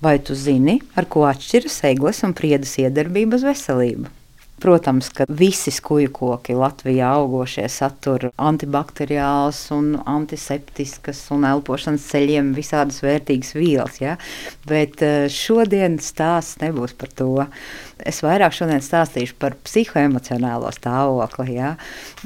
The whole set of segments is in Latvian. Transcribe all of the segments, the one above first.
Vai tu zini, ar ko atšķiras eglis un priedes iedarbība uz veselību? Protams, ka visi skuju koki Latvijā augošie satur antibakteriāls un antiseptiskas un elpošanas ceļiem visādas vērtīgas vielas, ja? bet eh, šodien stāsts nebūs par to. Es vairāk šodien stāstīšu par psihoemocionālo stāvokli ja?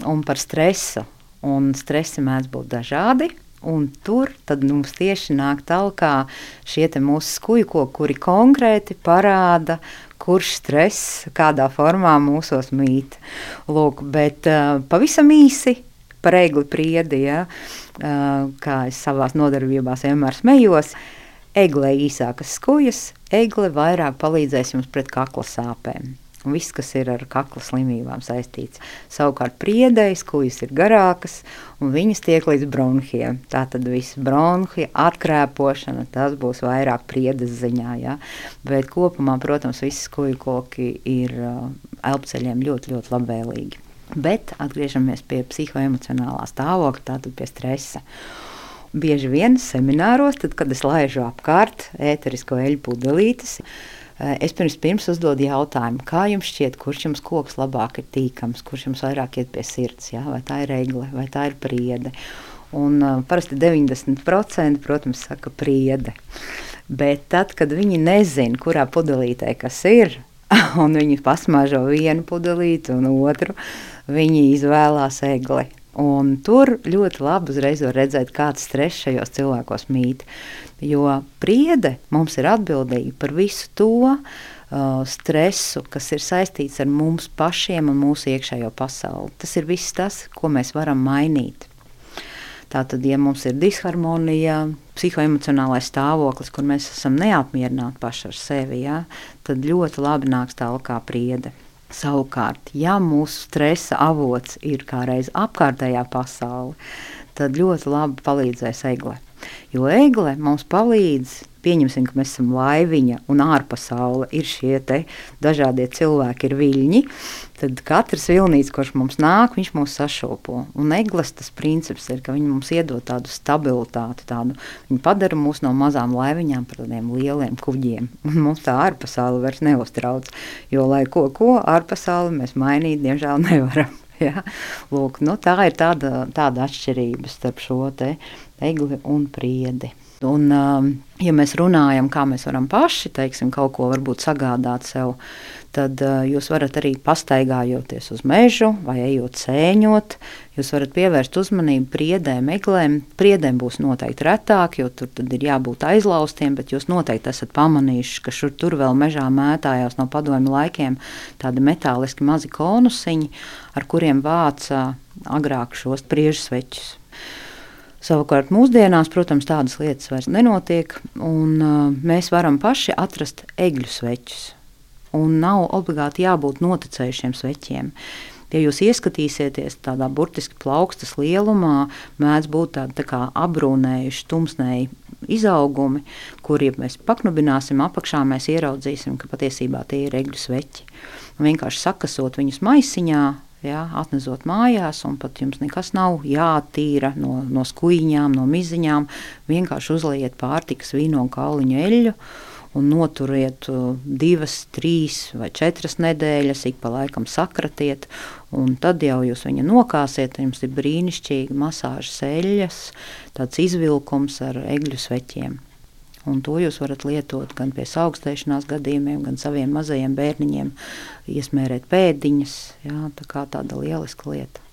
un par stresu. Un stresi mēdz būt dažādi, Un tur mums tieši nāk tālāk šie mūsu skuju koki, kuri konkrēti parāda, kurš stress kādā formā mūsos mīt. Lūk, bet uh, pavisam īsi par egli priedi, ja, uh, kā es savā nodarbībās vienmēr smējos. Egle īsākas skujas, egle vairāk palīdzēs jums pret kakla sāpēm viss, kas ir ar kakla slimībām saistīts. Savukārt priedējas kujas ir garākas, un viņas tiek līdz bronhiem. Tā tad viss bronhi, atkrēpošana, tas būs vairāk priedes ziņā, ja? bet kopumā, protams, visas kuju koki ir elpceļiem ļoti, ļoti labvēlīgi. Bet atgriežamies pie psihoemocionālā stāvokļa, tātad pie stresa. Bieži vien semināros, tad, kad es laižu apkārt ēterisko eļu pudelītes, es pirms, pirms uzdodu jautājumu, kā jums šķiet, kurš jums koks labāk ir tīkams, kurš jums vairāk iet pie sirds, ja? vai tā ir egle, vai tā ir priede. Un, uh, parasti 90% protams, saka priede. Bet tad, kad viņi nezina, kurā pudelītē kas ir, un viņi pasmažo vienu pudelīti un otru, viņi izvēlās egli. Un tur ļoti labi uzreiz var redzēt, kāds stress šajos cilvēkos mīt. Jo priede mums ir atbildīga par visu to uh, stresu, kas ir saistīts ar mums pašiem un mūsu iekšējo pasauli. Tas ir viss tas, ko mēs varam mainīt. Tātad, ja mums ir disharmonija, psihoemocionālais stāvoklis, kur mēs esam neapmierināti paši ar sevi, ja, tad ļoti labi nāks tālāk priede. Savukārt, ja mūsu stresa avots ir kā reiz apkārtējā pasaule, tad ļoti labi palīdzēs egle. Jo egle mums palīdz, pieņemsim, ka mēs esam laiviņa un ārpasaule ir šie dažādie cilvēki, ir viļņi, tad katrs vilnīts, kurš mums nāk, viņš mūs sašopo. Un eglis tas princips ir, ka viņi mums iedod tādu stabilitāti, tādu, viņi padara mūs no mazām laiviņām par tādiem lieliem kuģiem. Un mums tā ārpasaule vairs neuztrauc, jo lai ko, ko ārpasauli mēs mainīt, diemžēl nevaram. Ja? Lūk, nu, tā ir tāda, tāda atšķirība starp šo egli un priedi. Un, um, ja mēs runājam, kā mēs varam paši teiksim, kaut ko sagādāt sev, tad uh, jūs varat arī pastaigājoties uz mežu vai ejot sēņot. Jūs varat pievērst uzmanību priedēm, eglēm. Priedēm būs noteikti retāk, jo tur ir jābūt aizlaustiem, bet jūs noteikti esat pamanījuši, ka šur tur vēl mežā mētājās no padomju laikiem tādi metāliski mazi konusiņi, ar kuriem vāca agrāk šos priežu sveķus. Savukārt mūsdienās, protams, tādas lietas vairs nenotiek, un mēs varam paši atrast egļu sveķus. Un nav obligāti jābūt noticējušiem sveķiem. Ja jūs ieskatīsieties tādā burtiski plaukstas lielumā, mēdz būt tādi tā kā apbrūnējuši, tumsnēji izaugumi, kuriem mēs paknubināsim apakšā, mēs ieraudzīsim, ka patiesībā tie ir egļu sveķi. Un vienkārši sakasot viņus maisiņā, ja, atnesot mājās, un pat jums nekas nav jātīra no, no skuiņām, no miziņām. Vienkārši uzliet pārtikas vīno kauliņu eļļu un noturiet uh, divas, trīs vai četras nedēļas, ik pa laikam sakratiet, un tad jau jūs viņu nokāsiet. Jums ir brīnišķīgi masāžas eļļas, tāds izvilkums ar egļu sveķiem. Un to jūs varat lietot gan pie augstēšanās gadījumiem, gan saviem mazajiem bērniņiem, iesmērēt pēdiņas. Jā, tā kā tāda lieliska lieta.